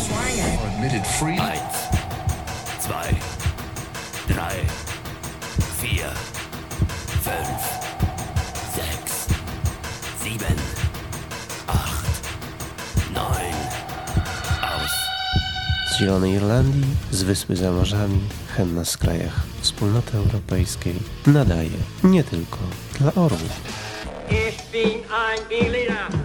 submitted freely. Eins, zwei, drei, vier, fünf, sechs, sieben, acht, neun. Aus. Z Zielonej Irlandii, z Wyspy za morzami, henna z krajach Wspólnoty Europejskiej nadaje nie tylko dla orłów. Ich bin ein Berliner.